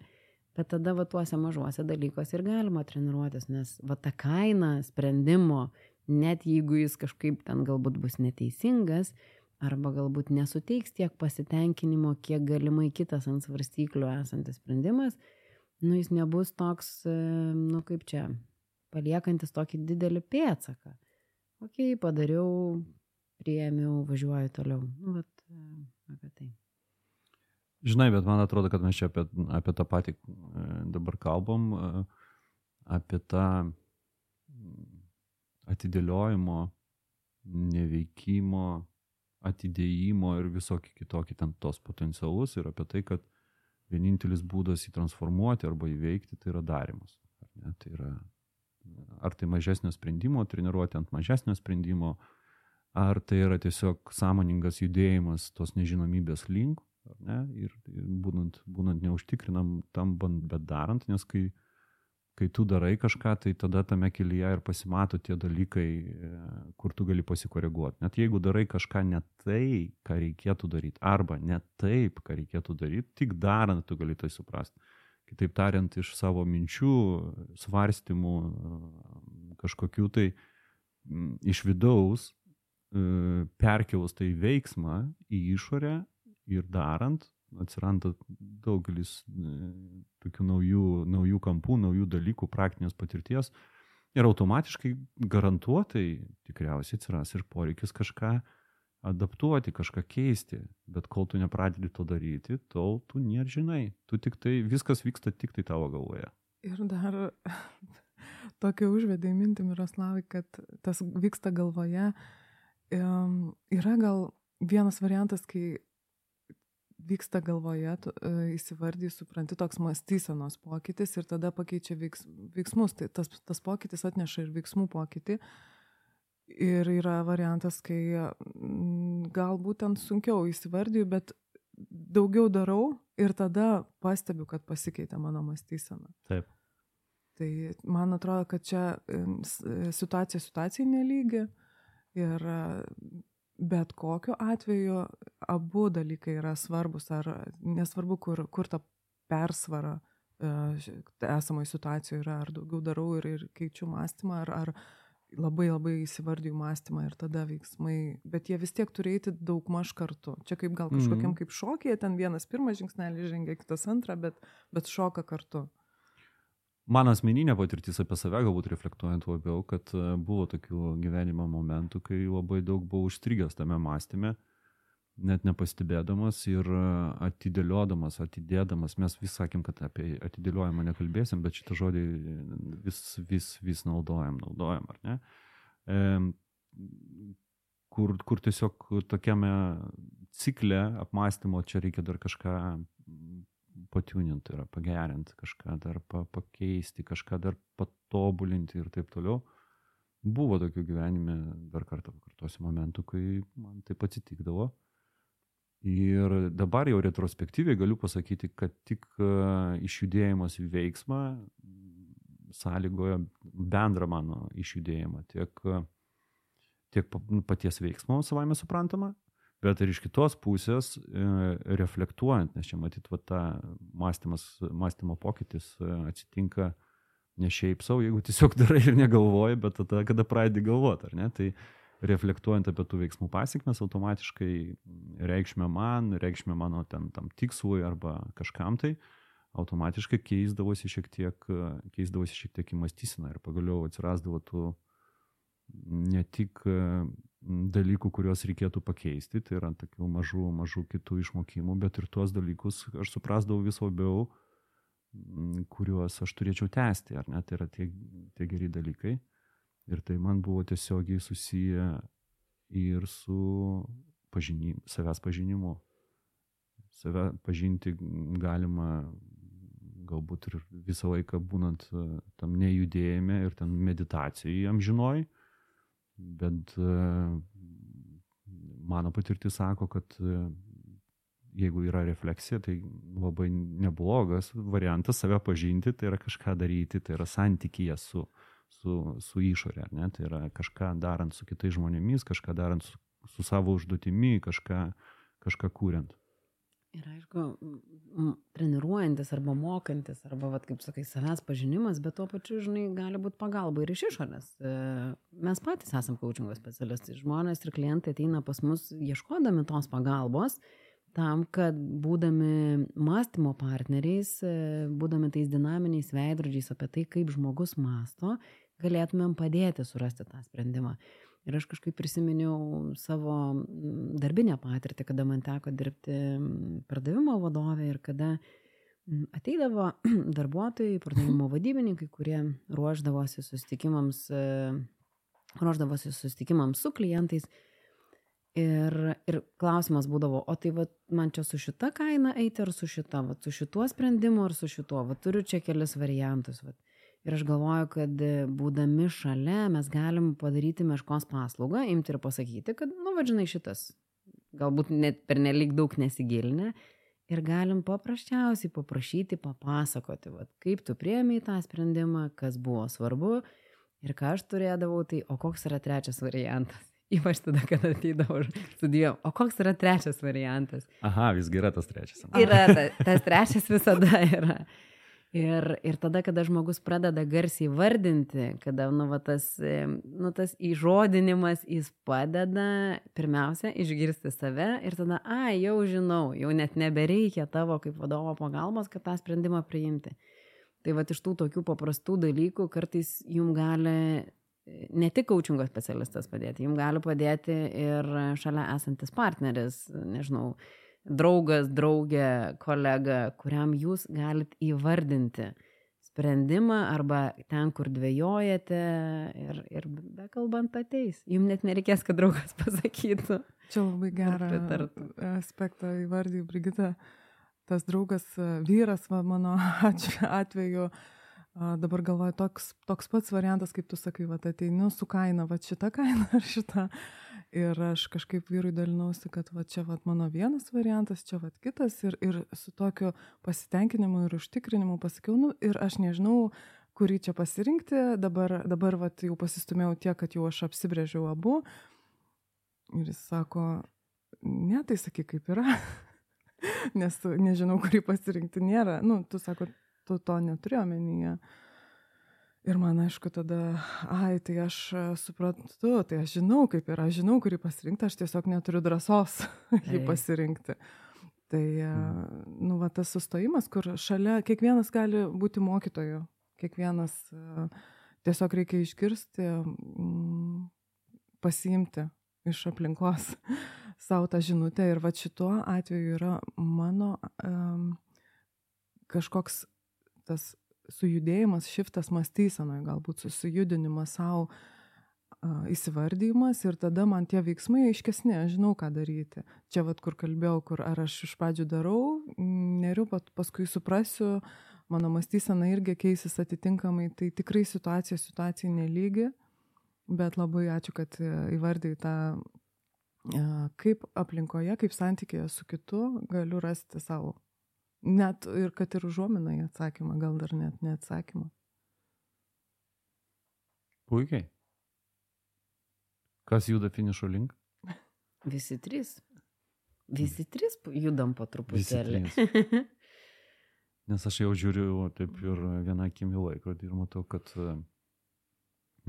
Bet tada va tuose mažuose dalykuose ir galima treniruotis, nes va ta kaina sprendimo, net jeigu jis kažkaip ten galbūt bus neteisingas, arba galbūt nesuteiks tiek pasitenkinimo, kiek galimai kitas ant svarstyklių esantis sprendimas, nu jis nebus toks, e, nu kaip čia, paliekantis tokį didelį pėtsaką. Ok, padariau, priėmiau, važiuoju toliau. Nu, vat, e, apie tai. Žinai, bet man atrodo, kad mes čia apie, apie tą patį e, dabar kalbam, apie tą atidėliojimo, neveikimo, atidėjimo ir visokį kitokį ten tos potencialus ir apie tai, kad vienintelis būdas jį transformuoti arba įveikti tai yra darimas. Ar, ne? tai yra, ar tai mažesnio sprendimo, treniruoti ant mažesnio sprendimo, ar tai yra tiesiog sąmoningas judėjimas tos nežinomybės link, ne? ir, ir būnant, būnant neužtikrinam, tam bet darant, nes kai kai tu darai kažką, tai tada tame kelyje ir pasimato tie dalykai, e, kur tu gali pasikoreguoti. Net jeigu darai kažką ne tai, ką reikėtų daryti, arba ne taip, ką reikėtų daryti, tik darant tu gali tai suprasti. Kitaip tariant, iš savo minčių, svarstymų, e, kažkokių tai iš vidaus e, perkelus tai veiksmą į išorę ir darant, atsiranda daugelis tokių naujų, naujų kampų, naujų dalykų, praktinės patirties. Ir automatiškai garantuotai tikriausiai atsiras ir poreikis kažką adaptuoti, kažką keisti. Bet kol tu nepradedi to daryti, tol tu nežinai. Tu tik tai, viskas vyksta tik tai tavo galvoje. Ir dar tokia užvedai mintį, Miroslavai, kad tas vyksta galvoje. Yra gal vienas variantas, kai vyksta galvoje, tu e, įsivardį, supranti toks mąstysenos pokytis ir tada pakeičia veiks, veiksmus. Tai tas, tas pokytis atneša ir veiksmų pokytį. Ir yra variantas, kai mm, galbūt ten sunkiau įsivardiju, bet daugiau darau ir tada pastebiu, kad pasikeitė mano mąstysena. Taip. Tai man atrodo, kad čia situacija situacijai nelygi ir bet kokiu atveju abu dalykai yra svarbus, ar nesvarbu, kur, kur ta persvara e, esamoje situacijoje yra, ar daugiau darau ir, ir keičiu mąstymą, ar, ar labai labai įsivardiju mąstymą ir tada veiksmai, bet jie vis tiek turi eiti daug maž kartu. Čia kaip gal kažkokiam mm -hmm. kaip šokėje, ten vienas pirmas žingsnelis žengia, kitas antrą, bet, bet šoka kartu mano asmeninė patirtis apie save galbūt reflektuojant labiau, kad e, buvo tokių gyvenimo momentų, kai labai daug buvau užstrigęs tame mąstyme, net nepastebėdamas ir e, atidėliodamas, atidėdamas. Mes vis sakėm, kad apie atidėliojimą nekalbėsim, bet šitą žodį vis, vis, vis naudojam, naudojam, ar ne? E, kur, kur tiesiog tokiame cikle apmąstymo čia reikia dar kažką patiunint, tai yra pagerinti, kažką dar pa, pakeisti, kažką dar patobulinti ir taip toliau. Buvo tokių gyvenime, dar kartą pakartosiu momentų, kai man taip atsitikdavo. Ir dabar jau retrospektyviai galiu pasakyti, kad tik uh, išjudėjimas į veiksmą sąlygoja bendrą mano išjudėjimą, tiek, tiek paties veiksmo savame suprantama, bet ir iš kitos pusės e, reflektuojant, nes čia matyt, va, ta mąstymo pokytis e, atsitinka ne šiaip savo, jeigu tiesiog darai ir negalvoji, bet tada, kada pradedi galvoti, ar ne? Tai reflektuojant apie tų veiksmų pasiekmes, automatiškai reikšmė man, reikšmė mano ten tam tikslui arba kažkam tai, automatiškai keisdavosi šiek tiek, keisdavosi šiek tiek į mąstyseną ir pagaliau atsirasdavo tų ne tik dalykų, kuriuos reikėtų pakeisti, tai yra tokių mažų, mažų kitų išmokimų, bet ir tuos dalykus aš suprasdavau vis labiau, kuriuos aš turėčiau tęsti, ar ne, tai yra tie, tie geri dalykai. Ir tai man buvo tiesiogiai susiję ir su pažinim, savęs pažinimu. Save pažinti galima galbūt ir visą laiką būnant e, tam nejudėjime ir ten meditacijai amžinoj, bet e, mano patirtis sako, kad e, jeigu yra refleksija, tai labai neblogas variantas save pažinti, tai yra kažką daryti, tai yra santykyje su, su, su išorė, ne? tai yra kažką darant su kitais žmonėmis, kažką darant su, su savo užduotimi, kažką, kažką kuriant. Ir aišku, treniruojantis arba mokantis, arba, vat, kaip sakai, savęs pažinimas, bet tuo pačiu, žinai, gali būti pagalba ir iš išorės. E, mes patys esame coachingo specialistai. Žmonės ir klientai ateina pas mus ieškodami tos pagalbos, tam, kad būdami mąstymo partneriais, e, būdami tais dinaminiais veidrodžiais apie tai, kaip žmogus masto, galėtumėm padėti surasti tą sprendimą. Ir aš kažkaip prisiminiau savo mm, darbinę patirtį, kada man teko dirbti mm, pardavimo vadovė ir kada mm, ateidavo darbuotojai, pardavimo vadybininkai, kurie ruoždavosi susitikimams, e, ruoždavosi susitikimams su klientais. Ir, ir klausimas būdavo, o tai va, man čia su šita kaina eiti ar su šita, va, su šituo sprendimu ar su šituo, va, turiu čia kelis variantus. Va. Ir aš galvoju, kad e, būdami šalia mes galim padaryti meškos paslaugą, imti ir pasakyti, kad, nu, vadžinai, šitas galbūt net per nelik daug nesigilinę. Ir galim paprasčiausiai paprašyti, papasakoti, vat, kaip tu priemi tą sprendimą, kas buvo svarbu ir ką aš turėdavau, tai o koks yra trečias variantas. Ypač tada, kada ateidavau studijuoti. O koks yra trečias variantas? Aha, visgi yra tas trečias. Yra, ta, tas trečias visada yra. Ir, ir tada, kada žmogus pradeda garsiai vardinti, kada nu, va, tas, nu, tas įžodinimas, jis padeda pirmiausia išgirsti save ir tada, a, jau žinau, jau net nebereikia tavo kaip vadovo pagalbos, kad tą sprendimą priimti. Tai va iš tų tokių paprastų dalykų kartais jum gali ne tik coachingo specialistas padėti, jums gali padėti ir šalia esantis partneris, nežinau, draugas, draugė, kolega, kuriam jūs galit įvardinti sprendimą arba ten, kur dvėjojate ir, ir bekalbant ateis. Jums net nereikės, kad draugas pasakytų. Čia labai gerą aspektą įvardyju, Brigita. Tas draugas, vyras va, mano atveju, dabar galvoju, toks, toks pats variantas, kaip tu sakai, va, ateinu su kaina, va šita kaina ar šita. Ir aš kažkaip vyrui dalinausi, kad va čia va mano vienas variantas, čia va kitas. Ir, ir su tokiu pasitenkinimu ir užtikrinimu pasakiau, nu ir aš nežinau, kurį čia pasirinkti. Dabar, dabar va jau pasistumėjau tiek, kad jau aš apsibrėžiau abu. Ir jis sako, ne, tai sakyk, kaip yra. Nes nežinau, kurį pasirinkti nėra. Nu, tu sako, tu to neturi omenyje. Ir man aišku tada, ai, tai aš e, suprantu, tai aš žinau, kaip yra, aš žinau, kurį pasirinkti, aš tiesiog neturiu drąsos jį pasirinkti. Tai, e, mm. nu, va, tas sustojimas, kur šalia kiekvienas gali būti mokytoju, kiekvienas e, tiesiog reikia išgirsti, mm, pasiimti iš aplinkos savo tą žinutę. Ir va šituo atveju yra mano um, kažkoks tas sujudėjimas, šiftas mąstysenoje, galbūt susijudinimas savo įsivardymas ir tada man tie veiksmai aiškesni, aš žinau, ką daryti. Čia vad, kur kalbėjau, kur ar aš iš pradžių darau, neriu, paskui suprasiu, mano mąstysena irgi keisis atitinkamai, tai tikrai situacija situacijai nelygi, bet labai ačiū, kad e, įvardai tą, kaip aplinkoje, kaip santykėje su kitu galiu rasti savo Net ir kad ir užuomina į atsakymą, gal dar net neatsakymą. Puikiai. Kas juda finišo link? Visi trys. Visi trys judam po truputėlį. Nes aš jau žiūriu taip ir vieną akim į laikrodį ir matau, kad e,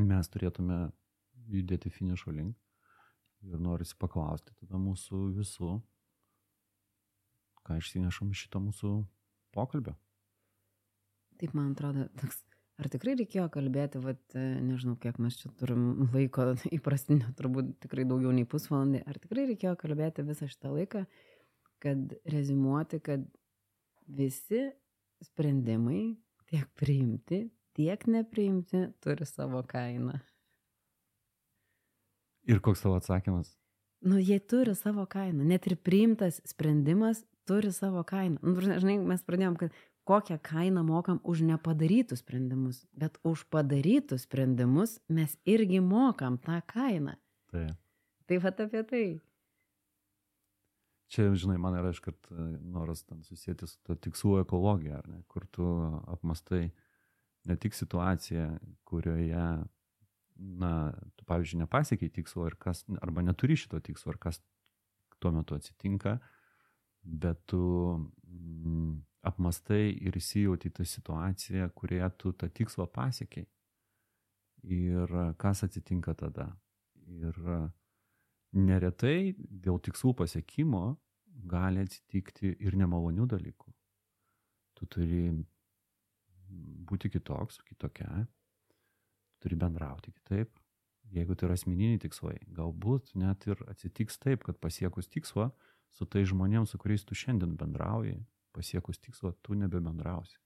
mes turėtume judėti finišo link. Ir norisi paklausti tada mūsų visų, ką išsinešam iš šito mūsų pokalbio. Taip, man atrodo, toks, ar tikrai reikėjo kalbėti, vat, nežinau, kiek mes čia turim laiko įprastinio, turbūt tikrai daugiau nei pusvalandį, ar tikrai reikėjo kalbėti visą šitą laiką, kad rezimuoti, kad visi sprendimai, tiek priimti, tiek nepriimti, turi savo kainą. Ir koks tavo atsakymas? Nu, jie turi savo kainą. Net ir priimtas sprendimas turi savo kainą. Nu, žinai, mes pradėjom, kad kokią kainą mokam už nepadarytus sprendimus, bet už padarytus sprendimus mes irgi mokam tą kainą. Tai. Tai va apie tai. Čia, žinai, man yra iškart e, noras ten susijęti su to tikslų ekologija, ne, kur tu apmastai ne tik situaciją, kurioje, na, tu, pavyzdžiui, nepasiekiai tikslo ir kas, arba neturi šito tikslo ir kas tuo metu atsitinka, bet tu mm, apmastai ir įsijauti tą situaciją, kurioje tu tą tikslą pasiekiai. Ir kas atsitinka tada. Ir neretai dėl tikslų pasiekimo gali atsitikti ir nemalonių dalykų. Tu turi būti kitoks, kitokia, turi bendrauti kitaip. Jeigu tai yra asmeniniai tikslai, galbūt net ir atsitiks taip, kad pasiekus tikslą, su tai žmonėms, su kuriais tu šiandien bendrauji, pasiekus tikslą, tu nebebendrausi.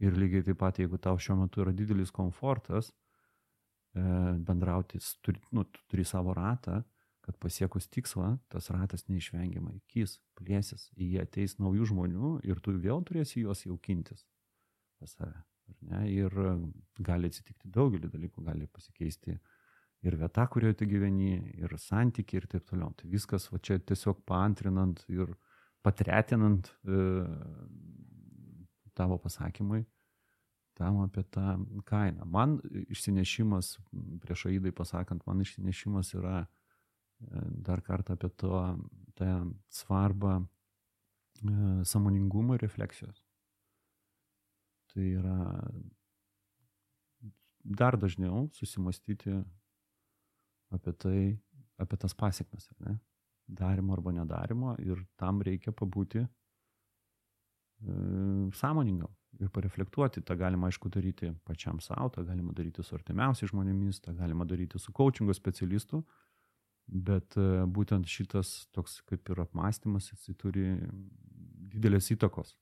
Ir lygiai taip pat, jeigu tau šiuo metu yra didelis komfortas e, bendrauti, turi, nu, tu turi savo ratą, kad pasiekus tikslą, tas ratas neišvengiamai kys, plėsis, į jį ateis naujų žmonių ir tu vėl turėsi juos jaukintis pas save. Ir gali atsitikti daugelį dalykų, gali pasikeisti ir vieta, kurioje tu gyveni, ir santykiai ir taip toliau. Tai viskas va čia tiesiog paantrinant ir patretinant e, tavo pasakymui tam apie tą kainą. Man išsinešimas, prieš aidai pasakant, man išsinešimas yra e, dar kartą apie to, tą svarbą e, samoningumo ir refleksijos. Tai yra dar dažniau susimastyti apie tai, apie tas pasiekmes, ne? Darimo arba nedarimo ir tam reikia pabūti e, sąmoningam ir pareflektuoti. Ta galima, aišku, daryti pačiam savo, tą galima daryti su artimiausiais žmonėmis, tą galima daryti su coachingo specialistu, bet e, būtent šitas toks kaip ir apmąstymas, jisai turi didelės įtakos e,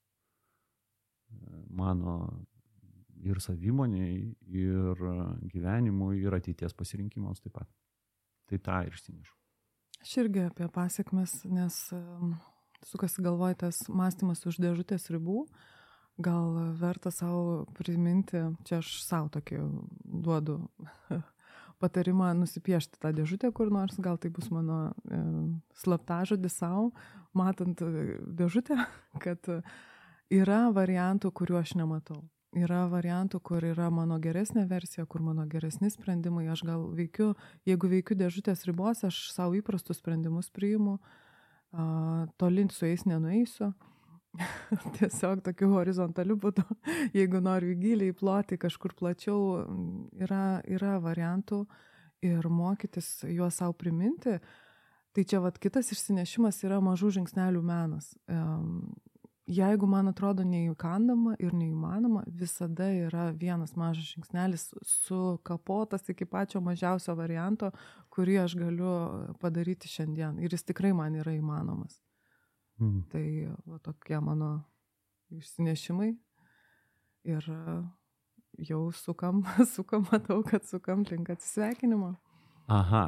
mano ir savimoniai, ir gyvenimui, ir ateities pasirinkimams taip pat. Tai tą ir išsinešu. Aš irgi apie pasiekmes, nes sukasi galvoj tas mąstymas už dėžutės ribų. Gal verta savo priminti, čia aš savo tokį duodu patarimą nusipiešti tą dėžutę kur nors, gal tai bus mano e, slaptažodis savo, matant dėžutę, kad yra variantų, kuriuo aš nematau yra variantų, kur yra mano geresnė versija, kur mano geresni sprendimai. Aš gal veikiu, jeigu veikiu dėžutės ribos, aš savo įprastus sprendimus priimu, tolint su jais nenueisiu. Tiesiog tokiu horizontaliu būdu, jeigu noriu giliai ploti kažkur plačiau, yra, yra variantų ir mokytis juos savo priminti. Tai čia vat kitas išsinešimas yra mažų žingsnelių menas jeigu man atrodo neįkandama ir neįmanoma, visada yra vienas mažas žingsnelis sukapotas iki pačio mažiausio varianto, kurį aš galiu padaryti šiandien. Ir jis tikrai man yra įmanomas. Mm. Tai va, tokie mano išsinešimai. Ir jau sukam, sukam, matau, kad sukam link atsisveikinimo. Aha,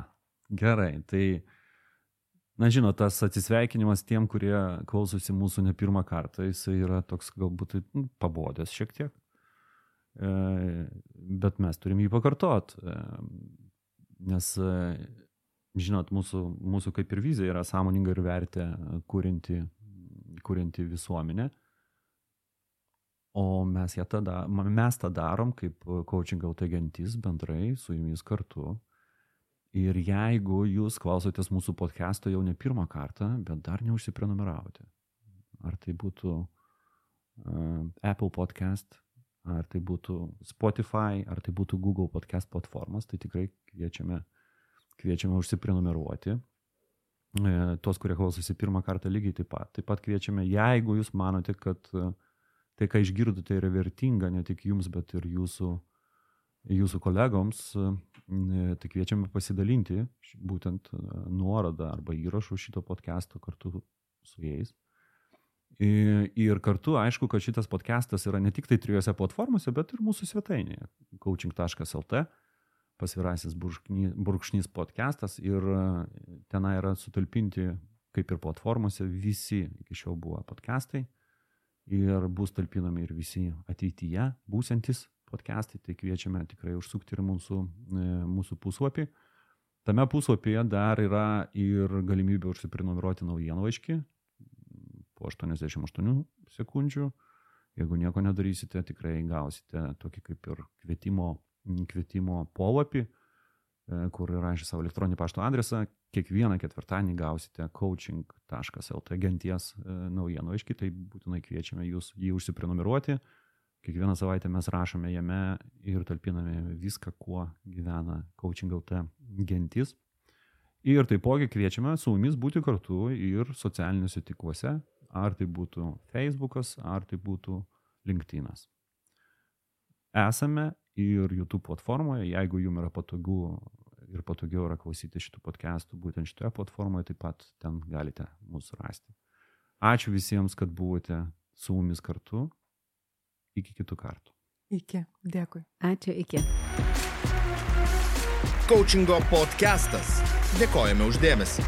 gerai. Tai Na, žinot, tas atsisveikinimas tiem, kurie klausosi mūsų ne pirmą kartą, jisai yra toks galbūt nu, pabodęs šiek tiek. E, bet mes turim jį pakartot. E, nes, e, žinot, mūsų, mūsų kaip ir vizija yra sąmoninga ir vertė kūrinti, kūrinti visuomenę. O mes, tada, mes tą darom kaip coaching autogentis bendrai su jumis kartu. Ir jeigu jūs klausotės mūsų podcast'o jau ne pirmą kartą, bet dar neužsiprenumeravote, ar tai būtų uh, Apple podcast, ar tai būtų Spotify, ar tai būtų Google podcast platformas, tai tikrai kviečiame, kviečiame užsiprenumeruoti. E, tos, kurie klausosi pirmą kartą lygiai taip pat. Taip pat kviečiame, jeigu jūs manote, kad tai, ką išgirdote, yra vertinga ne tik jums, bet ir jūsų, jūsų kolegoms, tai kviečiame pasidalinti būtent e, nuorodą arba įrašų šito podcast'o kartu su jais. Ir kartu, aišku, kad šitas podcastas yra ne tik tai trijose platformose, bet ir mūsų svetainėje coaching.lt, pasvirasis burkšnys podcastas ir e, tenai yra sutalpinti, kaip ir platformose, visi iki šiol buvo podcastai. ir bus talpinami ir visi ateityje būsiantis podcastai, tai kviečiame tikrai užsukti ir mūsų, e, mūsų puslapį. Tame puslapyje dar yra ir galimybė užsiprenumeruoti naujienlaiškį po 88 sekundžių. Jeigu nieko nedarysite, tikrai gausite tokį kaip ir kvietimo, kvietimo polapį, e, kur įrašė savo elektroninį pašto adresą. Kiekvieną ketvirtadienį gausite coaching.lt genties e, naujienlaiškį, tai būtinai kviečiame jūs jį užsiprenumeruoti. Kiekvieną savaitę mes rašome jame ir talpiname viską, kuo gyvena coaching LT gentis. Ir taipogi kviečiame su mumis būti kartu ir socialiniuose tinkluose, ar tai būtų Facebookas, ar tai būtų LinkedInas. Esame ir YouTube platformoje, jeigu jums yra patogu ir patogiau yra klausyti šitų podcastų būtent šitoje platformoje, taip pat ten galite mūsų rasti. Ačiū visiems, kad buvote su mumis kartu Iki kitų kartų. Iki. Dėkui. Ačiū, iki. Coachingo podcastas. Dėkojame uždėmesi.